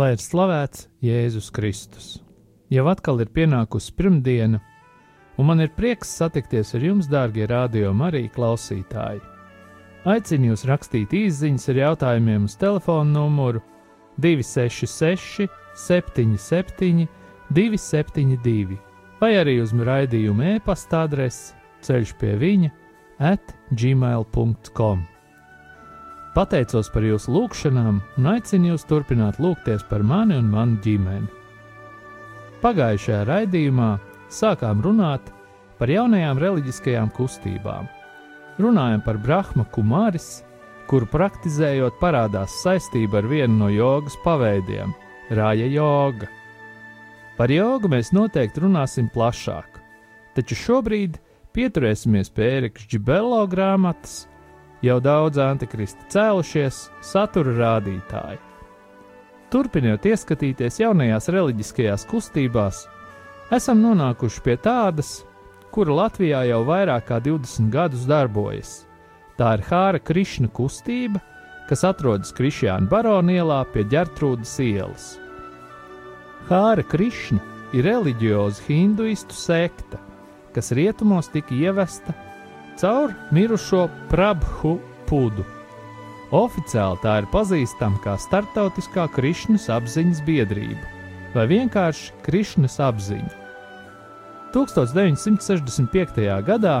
Lai ir slavēts Jēzus Kristus. Jau atkal ir pienākusi pirmdiena, un man ir prieks satikties ar jums, dārgie radio Marija klausītāji. Aicinu jūs rakstīt īsiņas ar jautājumiem uz telefona numuru 266, 77, 272, vai arī uz raidījuma e-pasta adresi ceļš pie viņa at gmail.com. Pateicos par jūsu lūgšanām un aicinu jūs turpināt lūgties par mani un manu ģimeni. Pagājušajā raidījumā sākām runāt par jaunajām reliģiskajām kustībām. Runājam par Brahma Kumāris, kuru praktizējot parādās saistība ar vienu no jogas paveidiem - rāja joga. Par jogu mēs noteikti runāsim plašāk, taču šobrīd pieturēsimies pie Erika Čibello grāmatas jau daudz antikristi cēlušies, satura rādītāji. Turpinot ieskatīties jaunajās reliģiskajās kustībās, esam nonākuši pie tādas, kura Latvijā jau vairāk kā 20 gadus darbojas. Tā ir Hāra Krišna kustība, kas atrodas Krišjāna Barona ielā pie ģertrūdas ielas. Hāra Krišna ir reliģioza hinduistu sekta, kas rietumos tika ievesta caur mirušo Prabhu pudu. Oficiāli tā ir pazīstama kā Startautiskā Krišņas apziņas biedrība vai vienkārši Krišņas apziņa. 1965. gadā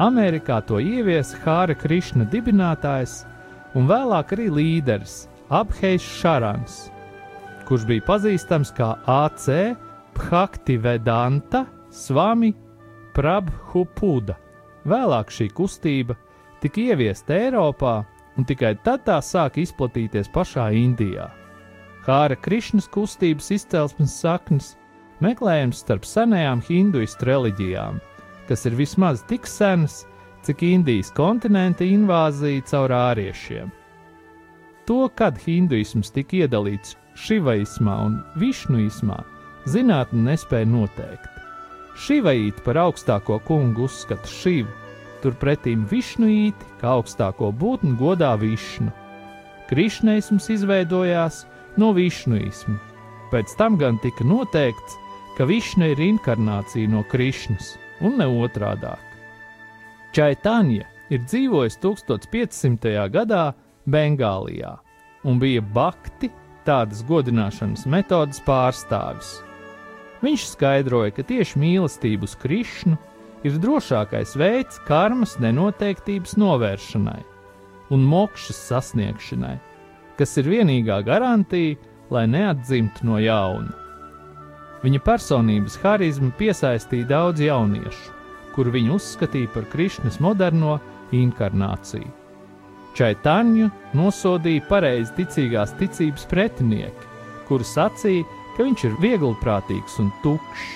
Amerikā to ieviesa Hāra Krišna dibinātājs un vēlāk arī līderis Abhejs Šarans, kurš bija pazīstams kā AC Bhaktivedanta Svami Prabhupuda. Vēlāk šī kustība tika ieviesta Eiropā, un tikai tad tā sāka izplatīties pašā Indijā. Hāra Krišnas kustības izcelsmes saknes meklējams starp senajām hinduistu reliģijām, kas ir vismaz tik senas, cik Indijas kontinenta invāzija caur āriešiem. To, kad hinduisms tika iedalīts šivaismā un višnuismā, zinātne nespēja noteikt. Šivaīti par augstāko kungu uzskata Šivu, turpretīm Višnuīti kā augstāko būtni godā Višnu. Krišneisms izveidojās no Višnuisma, pēc tam gan tika noteikts, ka Višna ir inkarnācija no Krišnas un ne otrādāk. Čaitāņa ir dzīvojis 1500. gadā Bengālijā un bija bakti tādas godināšanas metodas pārstāvis. Viņš skaidroja, ka tieši mīlestība uz Krišnu ir drošākais veids karmas nenoteiktības novēršanai un mokšas sasniegšanai, kas ir vienīgā garantija, lai neatzimtu no jauna. Viņa personības harizma piesaistīja daudz jauniešu, kur viņu uzskatīja par Krišnas moderno inkarnāciju. Čaitāņu nosodīja pareizi ticīgās ticības pretinieki, kuri sacīja, ka viņš ir vieglprātīgs un tukšs,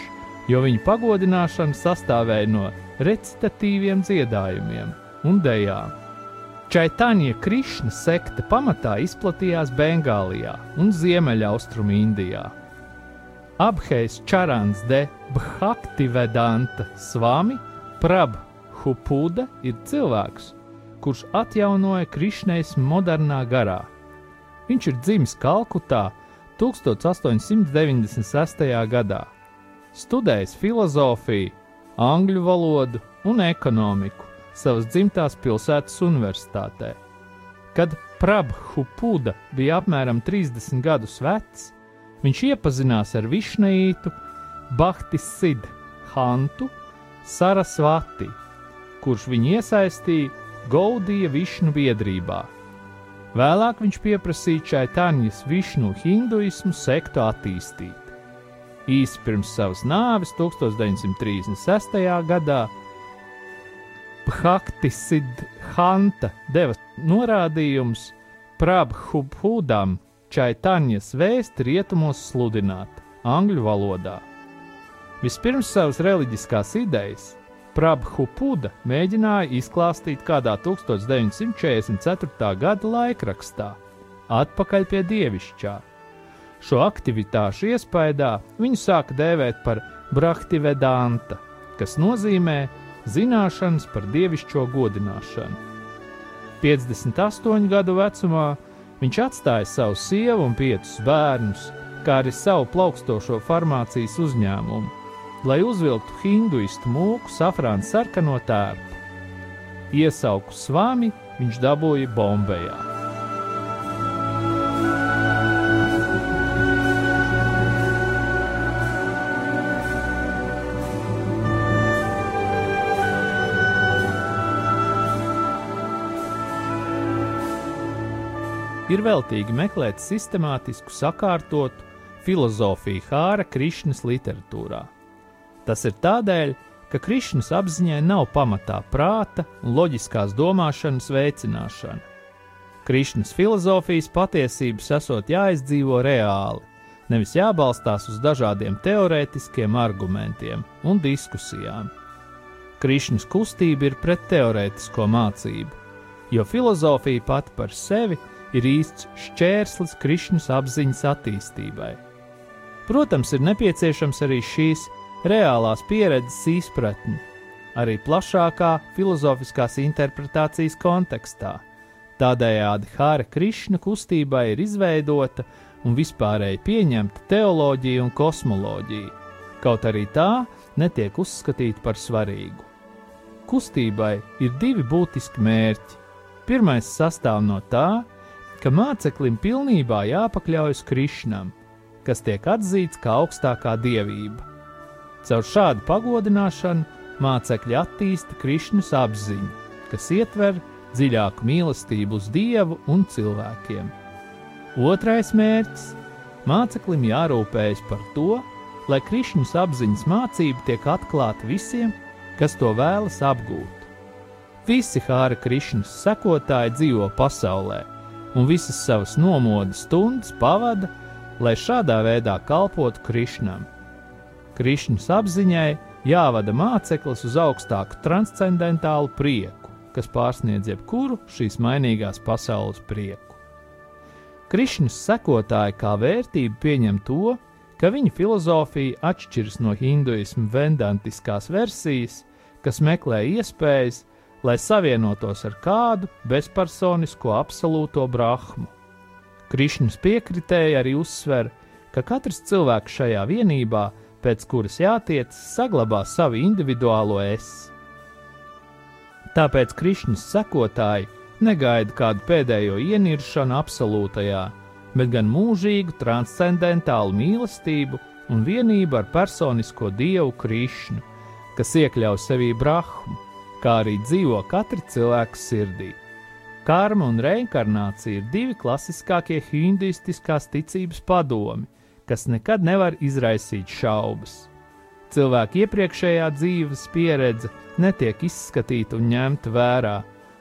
jo viņa pagodināšana sastāvēja no recitatīviem dziedājumiem un dejām. Čaitāņa Krišna sekta pamatā izplatījās Bengālijā un Ziemeļaustrum Indijā. Abhejs Čarāns de Bhaktivedanta Svami Prabhupuda ir cilvēks, kurš atjaunoja Krišneismu modernā garā. Viņš ir dzimis Kalkutā 1896. gadā, studējis filozofiju, angļu valodu un ekonomiku savas dzimtās pilsētas universitātē. Kad Prabhupuda bija apmēram 30 gadus vecs, viņš iepazinās ar Višnītu, Bahtisidu, Hantu, Sarasvati, kurš viņu iesaistīja Gaudija Višnu biedrībā. Vēlāk viņš pieprasīja Čaitāņas Višnu hinduismu sektu attīstīt. Īsi pirms savas nāves 1936. gadā Bhaktisidhanta deva norādījumus Prabhupudam Čaitaņas vēsti rietumos sludināt angļu valodā. Vispirms savas reliģiskās idejas Prabhupuda mēģināja izklāstīt kādā 1944. gada laikrakstā, atpakaļ pie dievišķā. Šo aktivitāšu iespējā viņu sāka dēvēt par Brahtivedanta, kas nozīmē zināšanas par dievišķo godināšanu. 58 gadu vecumā viņš atstāja savu sievu un piecus bērnus, kā arī savu plaukstošo farmācijas uzņēmumu lai uzvilktu hinduistu mūku safrāna sarkano tērpu. Iesauku svami viņš dabūja Bombejā. ir veltīgi meklēt sistemātisku, sakārtotu filozofiju Hāra Krišnas literatūrā. Tas ir tādēļ, ka Krišņas apziņai nav pamatā prāta un loģiskās domāšanas veicināšana. Krišņas filozofijas patiesības esot jāizdzīvo reāli, nevis jābalstās uz dažādiem teorētiskiem argumentiem un diskusijām. Krišņas kustība ir pret teorētisko mācību, jo filozofija pati par sevi ir īsts šķērslis Krišņas apziņas attīstībai. Protams, ir nepieciešams arī šīs reālās pieredzes izpratni, arī plašākā filozofiskās interpretācijas kontekstā. Tādējādi Hāra Krišna kustībai ir izveidota un vispārēji pieņemta teoloģija un kosmoloģija, kaut arī tā netiek uzskatīta par svarīgu. Kustībai ir divi būtiski mērķi. Pirmais sastāv no tā, ka māceklim pilnībā jāpakļaujas Krišnam, kas tiek atzīts kā augstākā dievība. Caur šādu pagodināšanu mācekļi attīsta Krišņas apziņu, kas ietver dziļāku mīlestību uz Dievu un cilvēkiem. Otrais mērķis - māceklim jārūpējas par to, lai Krišņas apziņas mācība tiek atklāta visiem, kas to vēlas apgūt. Visi Hāra Krišņas sekotāji dzīvo pasaulē, un visas savas nomodas stundas pavada, lai šādā veidā kalpotu Krišnam. Krišņas apziņai jāvada māceklis uz augstāku transcendentālu prieku, kas pārsniedz jebkuru šīs mainīgās pasaules prieku. Krišņas sekotāji kā vērtību pieņem to, ka viņa filozofija atšķiras no hinduismu vendantiskās versijas, kas meklē iespējas, lai savienotos ar kādu bezpersonisko absolūto brahmu. Krišņas piekritēji arī uzsver, ka katrs cilvēks šajā vienībā pēc kuras jātiec, saglabā savu individuālo es. Tāpēc Krišņas sekotāji negaida kādu pēdējo ieniršanu absolūtajā, bet gan mūžīgu transcendentālu mīlestību un vienību ar personisko dievu Krišnu, kas iekļauj sevī brahmu, kā arī dzīvo katra cilvēka sirdī. Karma un reinkarnācija ir divi klasiskākie hinduistiskās ticības padomi, kas nekad nevar izraisīt šaubas. Cilvēka iepriekšējā dzīves pieredze netiek izskatīta un ņemta vērā,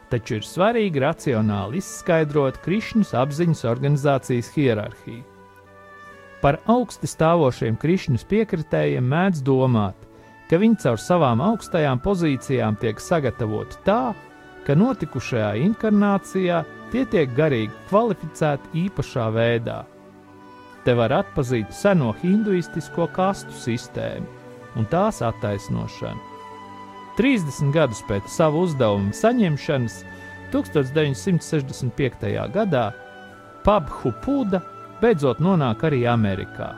taču ir svarīgi racionāli izskaidrot Krišņas apziņas organizācijas hierarhiju. Par augsti stāvošiem Krišņas piekritējiem mēdz domāt, ka viņi caur savām augstajām pozīcijām tiek sagatavoti tā, ka notikušajā inkarnācijā tie tiek garīgi kvalificēti īpašā veidā te var atpazīt seno hinduistisko kastu sistēmu un tās attaisnošanu. 30 gadus pēc savu uzdevumu saņemšanas 1965. gadā Pabhupuda beidzot nonāk arī Amerikā.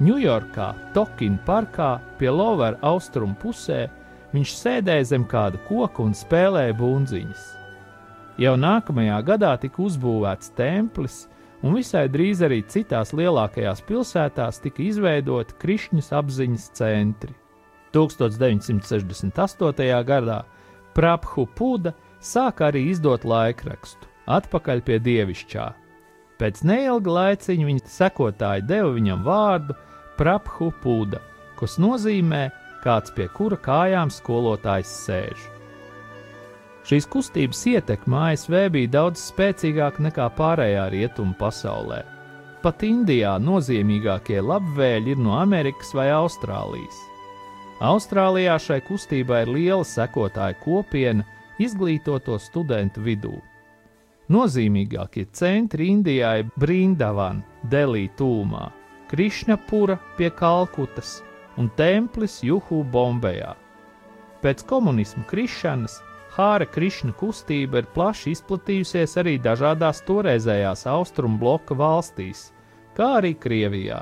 Ņujorkā, Tokina parkā pie Lovera austrumu pusē viņš sēdēja zem kāda koka un spēlēja bunziņas. Jau nākamajā gadā tika uzbūvēts templis, un visai drīz arī citās lielākajās pilsētās tika izveidoti Krišņas apziņas centri. 1968. gadā Prabhu Puda sāka arī izdot laikrakstu Atpakaļ pie dievišķā. Pēc neilga laiciņa viņa sekotāji deva viņam vārdu Prabhu Puda, kas nozīmē kāds pie kura kājām skolotājs sēž. Šīs kustības ietekme ASV bija daudz spēcīgāka nekā pārējā rietumu pasaulē. pat Indijā nozīmīgākie labvēļi ir no Amerikas vai Austrālijas. Austrālijā šai kustībai ir liela sekotāja kopiena izglītoto studentu vidū. Nozīmīgākie centri Indijā ir Brindavana, Delī tūmā, Krišnapura pie Kalkutas un templis Juhu Bombejā. Pēc komunismu krišanas Hāra Krišna kustība ir plaši izplatījusies arī dažādās toreizējās austrumu bloka valstīs, kā arī Krievijā.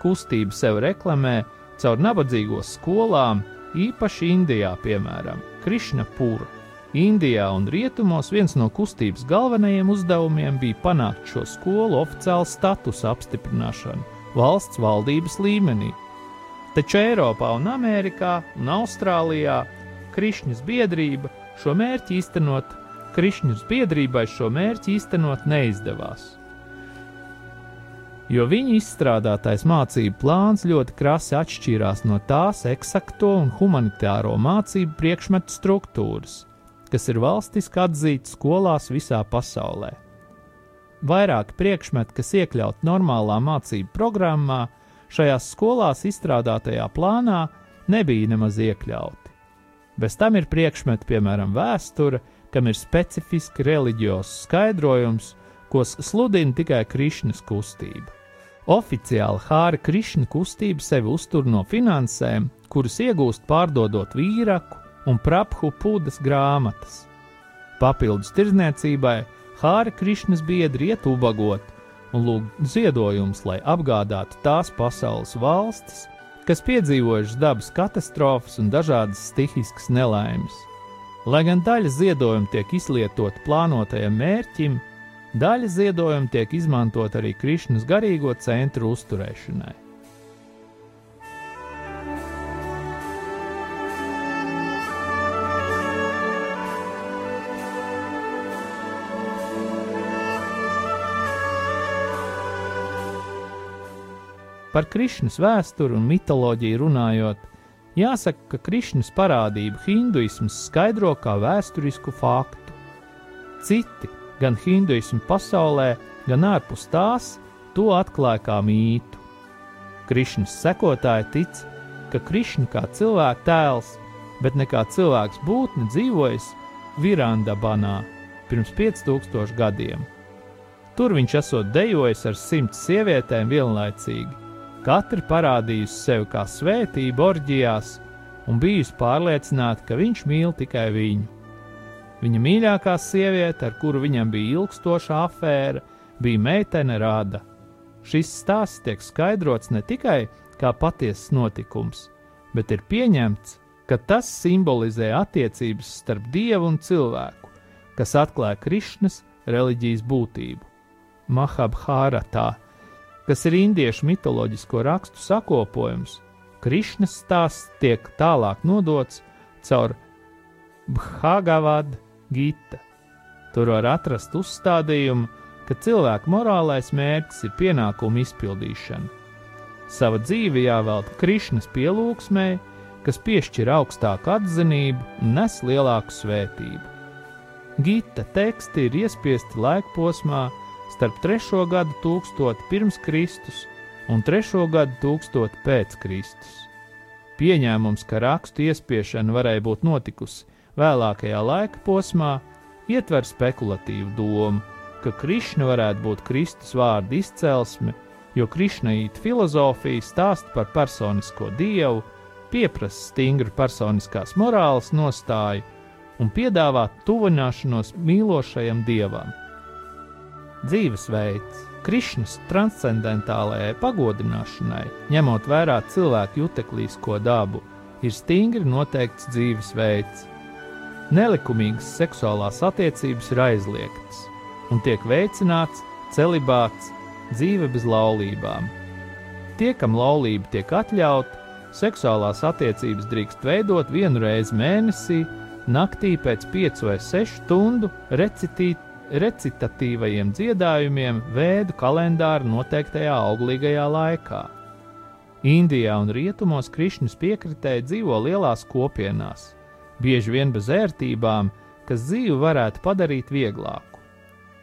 Kustība sev reklamē caur nabadzīgos skolām, īpaši Indijā, piemēram, Krišna Pūra. Indijā un Rietumos viens no kustības galvenajiem uzdevumiem bija panākt šo skolu oficiālu statusu apstiprināšanu valsts valdības līmenī. Taču Eiropā un Amerikā un Austrālijā Krišņas biedrība šo mērķi īstenot, Krišņas biedrībai šo mērķi īstenot neizdevās. Jo viņa izstrādātais mācību plāns ļoti krasi atšķīrās no tās eksakto un humanitāro mācību priekšmetu struktūras kas ir valstiski atzīts skolās visā pasaulē. Vairāki priekšmeti, kas iekļauti normālā mācību programmā, šajās skolās izstrādātajā plānā nebija nemaz iekļauti. Bez tam ir priekšmeti, piemēram, vēsture, kam ir specifiski reliģiozs skaidrojums, ko sludina tikai Krišņas kustība. Oficiāli Hāra Krišņa kustība sevi uztur no finansēm, kuras iegūst pārdodot vīraku, un praphu pūdas grāmatas. Papildus tirdzniecībai Hāra Krišnas biedri iet ubagot un lūg ziedojumus, lai apgādātu tās pasaules valstis, kas piedzīvojušas dabas katastrofas un dažādas stihiskas nelaimes. Lai gan daļa ziedojumu tiek izlietota plānotajam mērķim, daļa ziedojumu tiek izmantot arī Krišnas garīgo centru uzturēšanai. Par Krišnas vēsturi un mitoloģiju runājot, jāsaka, ka Krišnas parādību hinduisms skaidro kā vēsturisku faktu. Citi, gan hinduismu pasaulē, gan ārpus tās, to atklāja kā mītu. Krišnas sekotāji tic, ka Krišna kā cilvēka tēls, bet ne kā cilvēks būtne dzīvojis Virandabanā pirms 5000 gadiem. Tur viņš esot dejojis ar simts sievietēm vienlaicīgi, Katra parādījusi sevi kā svētību orģijās un bijusi pārliecināta, ka viņš mīl tikai viņu. Viņa mīļākā sieviete, ar kuru viņam bija ilgstoša afēra, bija meitene Rāda. Šis stāsts tiek skaidrots ne tikai kā patiesas notikums, bet ir pieņemts, ka tas simbolizē attiecības starp dievu un cilvēku, kas atklāja Krišnas reliģijas būtību. Mahabhāratā kas ir indiešu mitoloģisko rakstu sakopojums, Krišnas stāsts tiek tālāk nodots caur Bhagavad Gita. Tur var atrast uzstādījumu, ka cilvēka morālais mērķis ir pienākumu izpildīšana. Sava dzīve jāvelta Krišnas pielūgsmē, kas piešķir augstāku atzinību un nes lielāku svētību. Gita teksti ir iespiesti laikposmā, starp 3. gadu tūkstoti pirms Kristus un 3. gadu tūkstoti pēc Kristus. Pieņēmums, ka rakstu iespiešana varēja būt notikusi vēlākajā laika posmā, ietver spekulatīvu domu, ka Krišna varētu būt Kristus vārdu izcelsme, jo Krišnaīta filozofija stāsta par personisko dievu, pieprasa stingru personiskās morāles nostāju un piedāvā tuvināšanos mīlošajam dievam dzīvesveids, Krišnas transcendentālajai pagodināšanai, ņemot vērā cilvēku juteklīsko dabu, ir stingri noteikts dzīvesveids. Nelikumīgas seksuālās attiecības ir aizliegtas un tiek veicināts celibāts, dzīve bez laulībām. Tie, kam laulība tiek atļauta, seksuālās attiecības drīkst veidot vienu reizi mēnesī, naktī pēc 5 vai 6 stundu recitīt recitatīvajiem dziedājumiem vēdu kalendāra noteiktajā auglīgajā laikā. Indijā un rietumos Krišņus piekritēji dzīvo lielās kopienās, bieži vien bez ērtībām, kas dzīvi varētu padarīt vieglāku.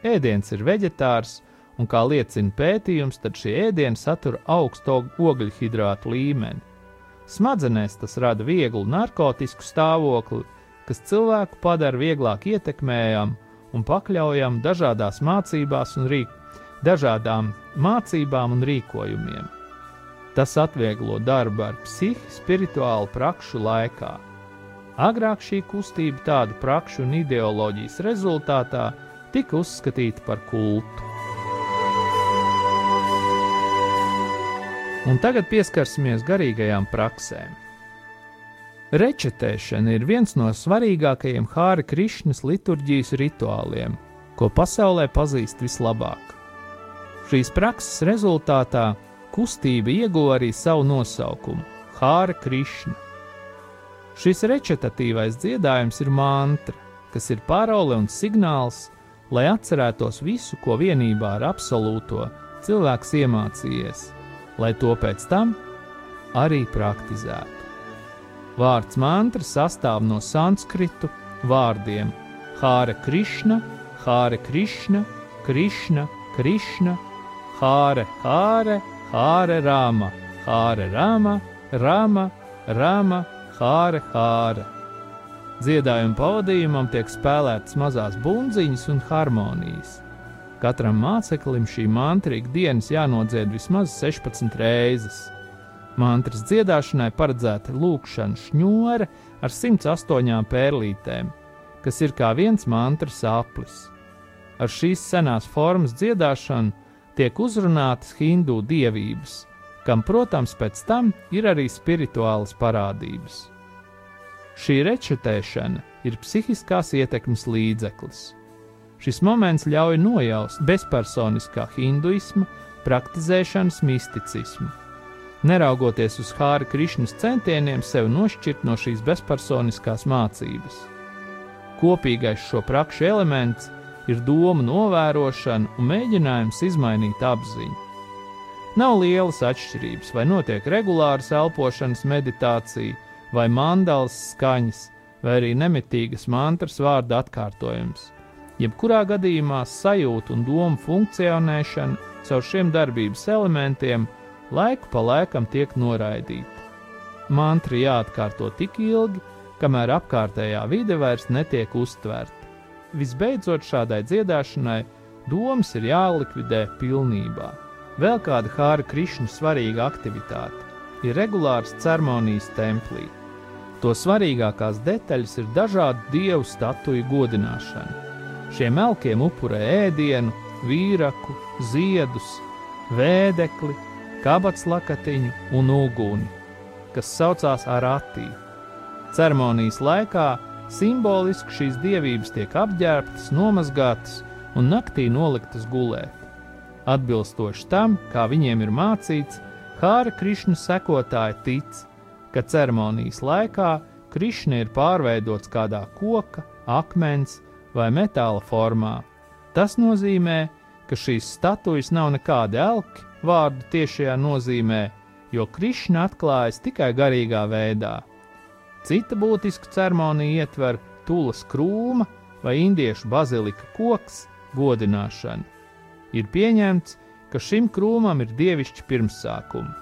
Ēdiens ir veģetārs, un kā liecina pētījums, tad šie ēdieni satur augstu ogļhidrātu līmeni. Smadzenēs tas rada vieglu narkotisku stāvokli, kas cilvēku padara vieglāk ietekmējamu un pakļaujam dažādās mācībās un rīk, dažādām mācībām un rīkojumiem. Tas atvieglo darbu ar psihi, spirituālu prakšu laikā. Agrāk šī kustība tādu prakšu un ideoloģijas rezultātā tika uzskatīta par kultu. Un tagad pieskarsimies garīgajām praksēm. Rečetēšana ir viens no svarīgākajiem Hāra Krišnas liturģijas rituāliem, ko pasaulē pazīst vislabāk. Šīs prakses rezultātā kustība ieguva arī savu nosaukumu - Hāra Krišna. Šis rečetatīvais dziedājums ir mantra, kas ir parole un signāls, lai atcerētos visu, ko vienībā ar absolūto cilvēks iemācījies, lai to pēc tam arī praktizētu. Vārds mantra sastāv no sanskritu vārdiem Hāra Krišna, Hāra Krišna, Krišna, Krišna, Hāra, Hāra, Hāra Rāma, Hāra Rāma, Rāma, Rāma, Hāra, Hāra. Dziedājuma pavadījumam tiek spēlētas mazās bunziņas un harmonijas. Katram māceklim šī mantra ikdienas jānodzied vismaz 16 reizes. Mantras dziedāšanai paredzēta lūkšana šņore ar 108 pērlītēm, kas ir kā viens mantras aplis. Ar šīs senās formas dziedāšanu tiek uzrunātas hindu dievības, kam, protams, pēc tam ir arī spirituālas parādības. Šī rečetēšana ir psihiskās ietekmes līdzeklis. Šis moments ļauj nojaust bezpersoniskā hinduisma praktizēšanas misticismu neraugoties uz Hāra Krišņas centieniem sevi nošķirt no šīs bezpersoniskās mācības. Kopīgais šo prakšu elements ir doma novērošana un mēģinājums izmainīt apziņu. Nav lielas atšķirības, vai notiek regulāras elpošanas meditācija, vai mandalas skaņas, vai arī nemitīgas mantras vārda atkārtojums. Jebkurā gadījumā sajūta un doma funkcionēšana caur šiem darbības elementiem laiku pa laikam tiek noraidīta. Mantra jāatkārto tik ilgi, kamēr apkārtējā vide vairs netiek uztverta. Visbeidzot, šādai dziedāšanai domas ir jālikvidē pilnībā. Vēl kāda Hāra Krišņa svarīga aktivitāte ir regulārs ceremonijas templī. To svarīgākās detaļas ir dažādu dievu statuju godināšana. Šiem elkiem upurē ēdienu, vīraku, ziedus, vēdekli, kabats lakatiņu un uguni, kas saucās Aratī. Ceremonijas laikā simboliski šīs dievības tiek apģērbtas, nomazgātas un naktī noliktas gulēt. Atbilstoši tam, kā viņiem ir mācīts, Hāra Krišņa sekotāji tic, ka ceremonijas laikā Krišņa ir pārveidots kādā koka, akmens vai metāla formā. Tas nozīmē, ka šīs statujas nav nekādi elki, vārdu tiešajā nozīmē, jo Krišna atklājas tikai garīgā veidā. Cita būtiska ceremonija ietver tulas krūma vai indiešu bazilika koks godināšanu. Ir pieņemts, ka šim krūmam ir dievišķi pirmsākumi.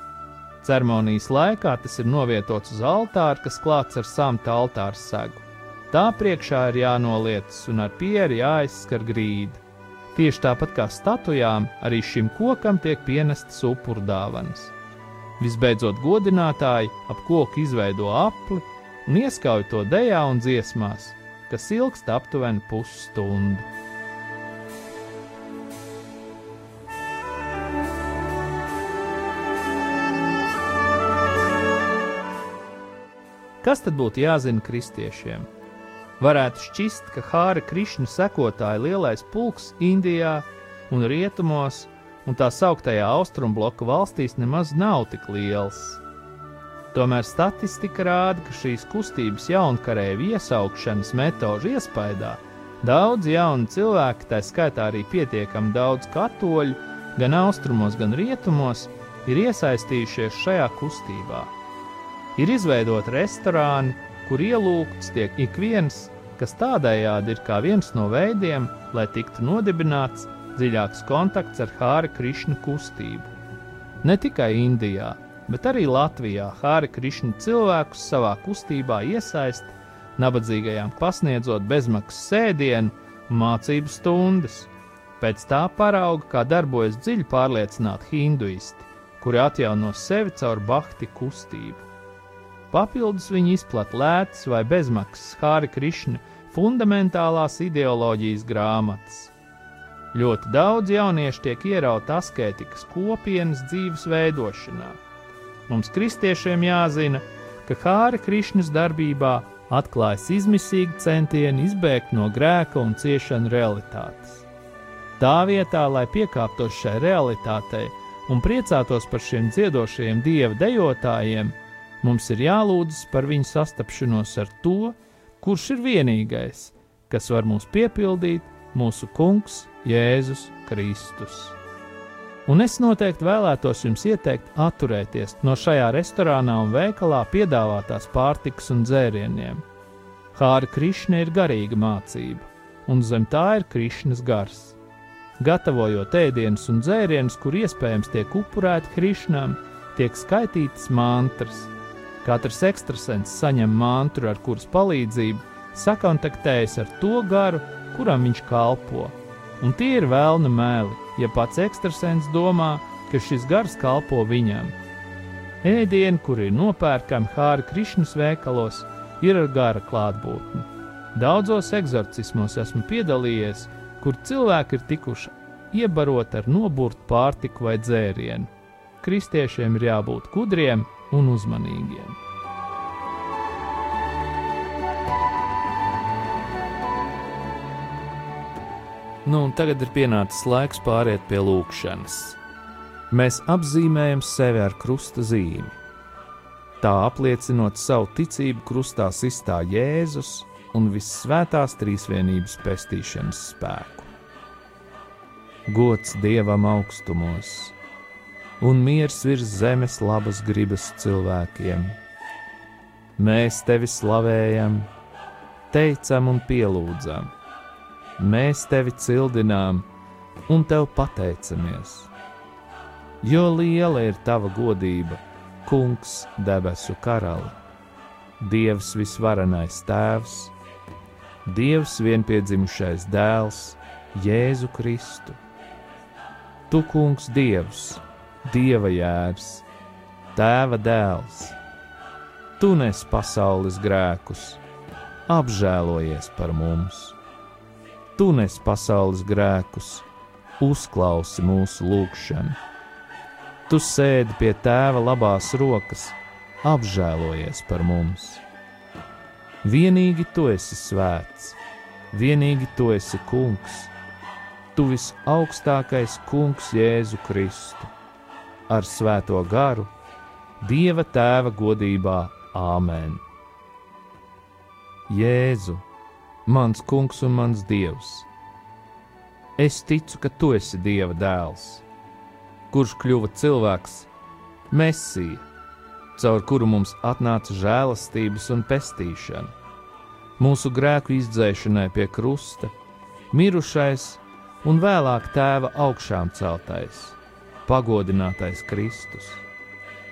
Ceremonijas laikā tas ir novietots uz altāra, kas klāts ar samta altāra segu. Tā priekšā ir jānolietas un ar pieri jāizskar grīda. Tieši tāpat kā statujām, arī šim kokam tiek pienestas upurdāvanas. Visbeidzot, godinātāji ap koku izveido apli un ieskauj to dejā un dziesmās, kas ilgst aptuveni pusstundu. Kas tad būtu jāzina kristiešiem? Varētu šķist, ka Hāra Krišņa sekotāju lielais pulks Indijā un Rietumos un tā sauktajā austrumbloka valstīs nemaz nav tik liels. Tomēr statistika rāda, ka šīs kustības jaunkarēju iesaukšanas metožu iespaidā daudz jaunu cilvēku, tā skaitā arī pietiekami daudz katoļu, gan austrumos, gan rietumos, ir iesaistījušies šajā kustībā. Ir izveidoti restorāni, kur ielūgts tiek ik viens, kas tādējādi ir kā viens no veidiem, lai tiktu nodibināts dziļāks kontakts ar Hāra Krišņa kustību. Ne tikai Indijā, bet arī Latvijā Hāra Krišņa cilvēkus savā kustībā iesaist, nabadzīgajām pasniedzot bezmaksas sēdienu, mācību stundas. Pēc tā parauga, kā darbojas dziļi pārliecināti hinduisti, kuri atjauno sevi caur bahti kustību. Papildus viņi izplatīja lētas vai bezmaksas Hāra Krišņa fundamentālās ideoloģijas grāmatas. Ļoti daudz jauniešu tiek ierauti asketikas kopienas dzīves veidošanā. Mums, kristiešiem, jāzina, ka Hāra Krišņas darbībā atklājas izmisīgi centieni izbēgt no grēka un ciešanu realitātes. Tā vietā, lai piekāptos šai realitātei un priecātos par šiem dziedošajiem dieva dejotājiem, mums ir jālūdzas par viņu sastapšanos ar to, kurš ir vienīgais, kas var mūs piepildīt, mūsu Kungs Jēzus Kristus. Un es noteikti vēlētos jums ieteikt atturēties no šajā restorānā un veikalā piedāvātās pārtikas un dzērieniem. Hāra Krišna ir garīga mācība, un zem tā ir Krišnas gars. Gatavojot ēdienus un dzērienus, kur iespējams tiek upurēti Krišnam, tiek skaitītas mantras, Katrs ekstrasens saņem mantru, ar kuras palīdzību sakontaktējas ar to garu, kuram viņš kalpo. Un tie ir vēlna mēli, ja pats ekstrasens domā, ka šis gars kalpo viņam. Ēdieni, kuri ir nopērkami Hāra Krišņas veikalos, ir ar gara klātbūtni. Daudzos eksorcismos esmu piedalījies, kur cilvēki ir tikuši iebaroti ar noburtu pārtiku vai dzērienu. Kristiešiem ir jābūt gudriem un uzmanīgiem. Nu, tagad ir pienācis laiks pāriet pie lūkšanas. Mēs apzīmējam sevi ar krusta zīmi. Tā apliecinot savu ticību krustā sistā Jēzus un visvētās trīsvienības pestīšanas spēku. Gods Dievam augstumos! Un miers virs zemes labas gribas cilvēkiem. Mēs tevi slavējam, teicam un pielūdzam. Mēs tevi cildinām un tev pateicamies. Jo liela ir tava godība, Kungs, debesu karali, Dievs visvarenais Tēvs, Dievs vienpiedzimušais dēls, Jēzu Kristu. Tu, Kungs, Dievs, Dieva jērs, Tēva dēls, Tu nes pasaules grēkus, apžēlojies par mums. Tu nes pasaules grēkus, uzklausi mūsu lūgšanu. Tu sēdi pie Tēva labās rokas, apžēlojies par mums. Vienīgi Tu esi svēts, vienīgi Tu esi kungs, Tu visaugstākais kungs Jēzu Kristu ar Svēto garu, Dieva Tēva godībā Āmen. Jēzu, mans kungs un mans dievs, es ticu, ka tu esi Dieva dēls, kurš kļuva cilvēks, Mēsija, caur kuru mums atnāca žēlastības un pestīšana, mūsu grēku izdzēšanai pie krusta, mirušais un vēlāk tēva augšām celtais pagodinātais Kristus.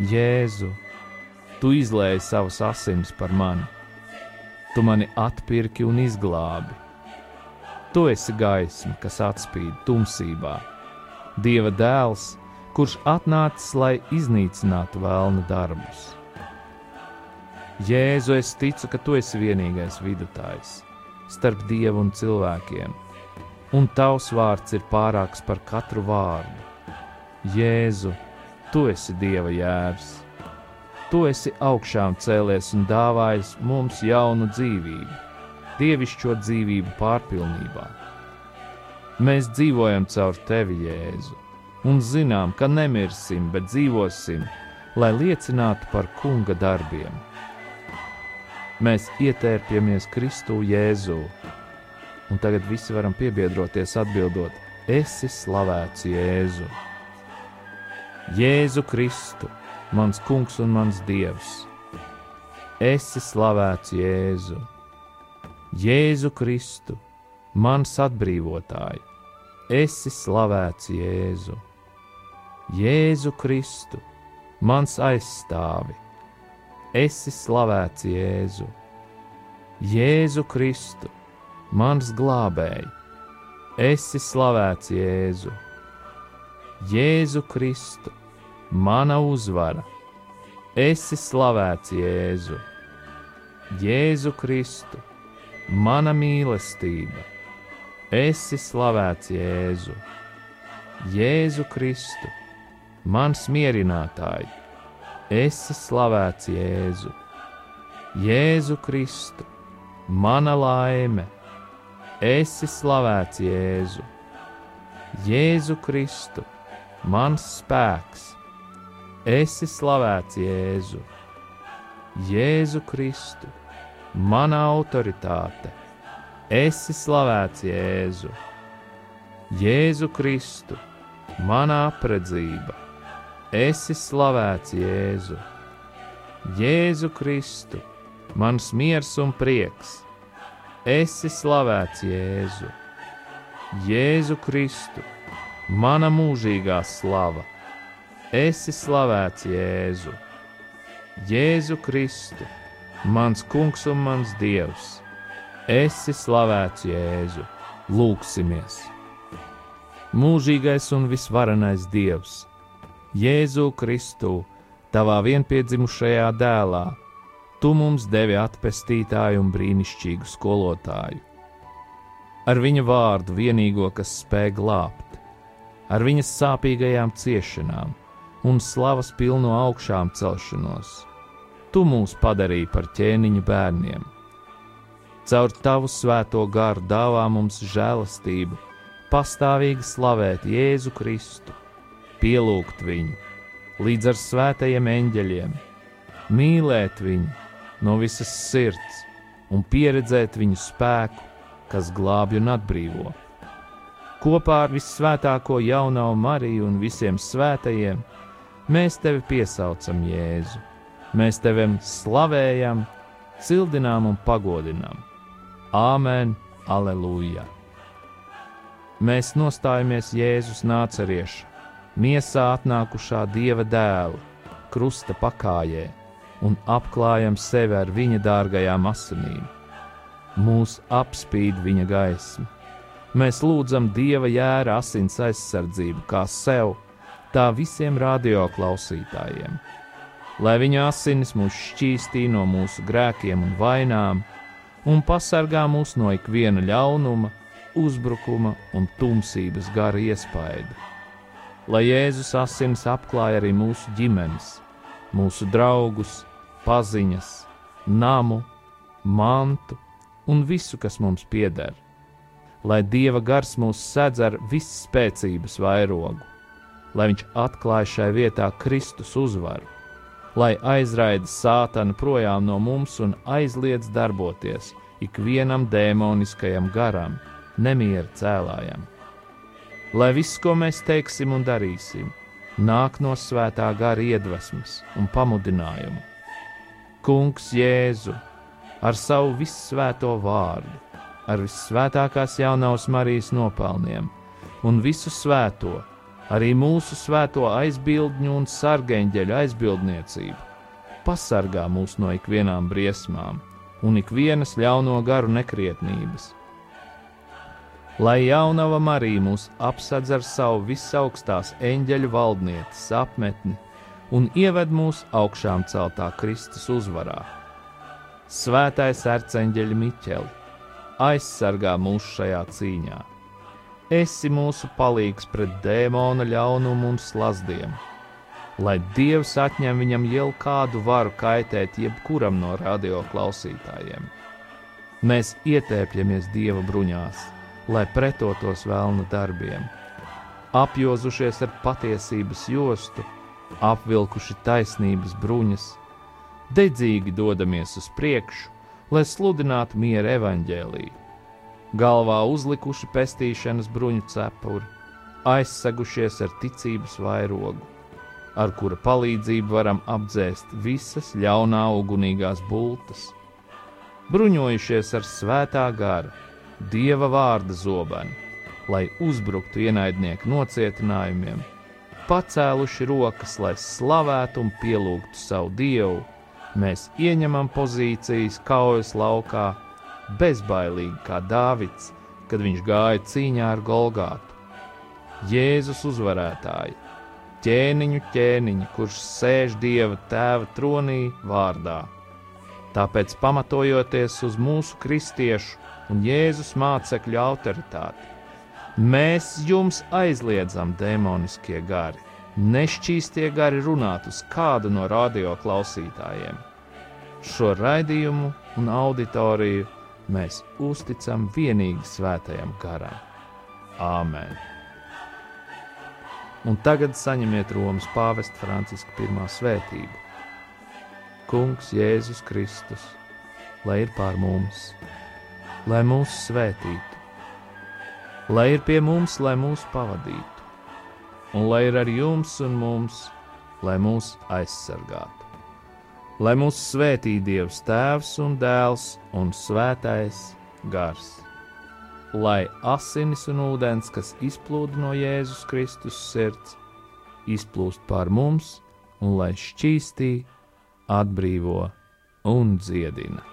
Jēzu, tu izlēji savas asinis par mani, tu mani atpirki un izglābi. Tu esi gaisma, kas atspīd tumsībā, Dieva dēls, kurš atnācis, lai iznīcinātu vēlna darbus. Jēzu, es ticu, ka tu esi vienīgais vidutājs starp dievu un cilvēkiem, un tavs vārds ir pārāks par katru vārdu Jēzu, tu esi Dieva jērs. Tu esi augšām cēlies un dāvājis mums jaunu dzīvību, dievišķo dzīvību pārpilnībā. Mēs dzīvojam caur tevi, Jēzu, un zinām, ka nemirsim, bet dzīvosim, lai liecinātu par kunga darbiem. Mēs ietērpjamies Kristu Jēzū, un tagad visi varam piebiedroties atbildot: Esi slavēts Jēzu! Jēzu Kristu, mans kungs un mans dievs. Esi slavēts Jēzu, Jēzu Kristu, mans atbrīvotāji. esi slavēts Jēzu. Jēzu Kristu, mans aizstāvi, esi slavēts Jēzu. Jēzu Kristu, mans glābēji, esi slavēts Jēzu. Jēzu Kristu, mana uzvara, esi slavēts Jēzu. Jēzu Kristu, mana mīlestība, esi slavēts Jēzu. Jēzu Kristu, mans mierinātāji, esi slavēts Jēzu. Jēzu Kristu, mana laime, esi slavēts Jēzu. Jēzu Kristu, mans spēks, esi slavēts Jēzu. Jēzu Kristu, mana autoritāte, esi slavēts Jēzu. Jēzu Kristu, mana apredzība, esi slavēts Jēzu. Jēzu Kristu, mans miers un prieks, esi slavēts Jēzu. Jēzu Kristu, mana mūžīgā slava, esi slavēts Jēzu. Jēzu Kristu, mans kungs un mans dievs, esi slavēts Jēzu. Lūksimies! Mūžīgais un visvarenais dievs, Jēzu Kristu, tavā vienpiedzimušajā dēlā, tu mums devi atpestītāju un brīnišķīgu skolotāju. Ar viņa vārdu vienīgo, kas spēj glābt, ar viņas sāpīgajām ciešanām un slavas pilno augšām celšanos, tu mūs padarīji par ķēniņu bērniem. Caur tavu svēto garu dāvā mums žēlastību, pastāvīgi slavēt Jēzu Kristu, pielūgt viņu, līdz ar svētajiem eņģeļiem, mīlēt viņu no visas sirds un pieredzēt viņu spēku, kas glābj un atbrīvo. Kopā ar visvētāko jaunā Mariju un visiem svētajiem mēs tevi piesaucam Jēzu. Mēs tevi slavējam, cildinām un pagodinām. Āmen, aleluja! Mēs nostājamies Jēzus nācerieša, miesā atnākušā dieva dēla, krusta pakājē un apklājam sevi ar viņa dārgajām asinīm. Mūs apspīd viņa gaisma. Mēs lūdzam dieva jēra asins aizsardzību kā sev, tā visiem radioklausītājiem. Lai viņa asinis mūs šķīstī no mūsu grēkiem un vainām, un pasargā mūs no ikviena ļaunuma, uzbrukuma un tumsības gara iespaidu. Lai Jēzus asins apklāj arī mūsu ģimenes, mūsu draugus, paziņas, namu, mantu un visu, kas mums pieder. Lai Dieva gars mūs sedz ar visspēcības vairogu, lai Viņš atklāj šai vietā Kristus uzvaru, lai aizraida sātanu projām no mums un aizliedz darboties ikvienam dēmoniskajam garam, nemiera cēlājam. Lai viss, ko mēs teiksim un darīsim, nāk no svētā gara iedvesmas un pamudinājuma Kungs Jēzu ar savu vissvēto vārdu, ar vissvētākās jaunās Marijas nopelniem un visu svēto, arī mūsu svēto aizbildņu un sargeņģeļu aizbildniecību, pasargā mūs no ikvienām briesmām un ikvienas ļauno garu nekrietnības. Lai jaunava Marija mūs apsadz ar savu visaugstās eņģeļu valdnieces apmetni, un ieved mūs augšām celtā Kristus uzvarā. Svētais arcēnģeļa Miķeli, aizsargā mūs šajā cīņā. Esi mūsu palīgs pret dēmona ļaunumu un slazdiem, lai Dievs atņem viņam jau kādu varu kaitēt jebkuram no radio klausītājiem. Mēs ietēpjamies Dieva bruņās, lai pretotos vēlna darbiem, apjozušies ar patiesības jostu apvilkuši taisnības bruņas, dedzīgi dodamies uz priekšu, lai sludinātu miera evaņģēlīju. Galvā uzlikuši pestīšanas bruņu cepuri, aizsegušies ar ticības vairogu, ar kura palīdzību varam apdzēst visas ļaunā ugunīgās bultas, bruņojušies ar svētā gara, dieva vārda zobenu, lai uzbruktu ienaidnieku nocietinājumiem, pacēluši rokas, lai slavētu un pielūgtu savu dievu, mēs ieņemam pozīcijas kaujas laukā, bezbailīgi kā Dāvids, kad viņš gāja cīņā ar Golgātu. Jēzus uzvarētāji, ķēniņu ķēniņi, kurš sēž Dieva tēva tronī vārdā. Tāpēc, pamatojoties uz mūsu kristiešu un Jēzus mācekļu autoritāti, mēs jums aizliedzam demoniskie gari, nešķīstie gari runāt uz kādu no radio klausītājiem. Šo raidījumu un auditoriju mēs uzticam vienīgi svētajam garam. Āmen! Un tagad saņemiet Romas pāvesta Franciska pirmā svētību. Kungs Jēzus Kristus, lai ir pār mums, lai mūs svētītu, lai ir pie mums, lai mūs pavadītu, un lai ir ar jums un mums, lai mūs aizsargātu. Lai mūs svētī Dievs Tēvs un Dēls un Svētais Gars lai asinis un ūdens, kas izplūda no Jēzus Kristus sirds, izplūst pār mums un lai šķīstī, atbrīvo un dziedina.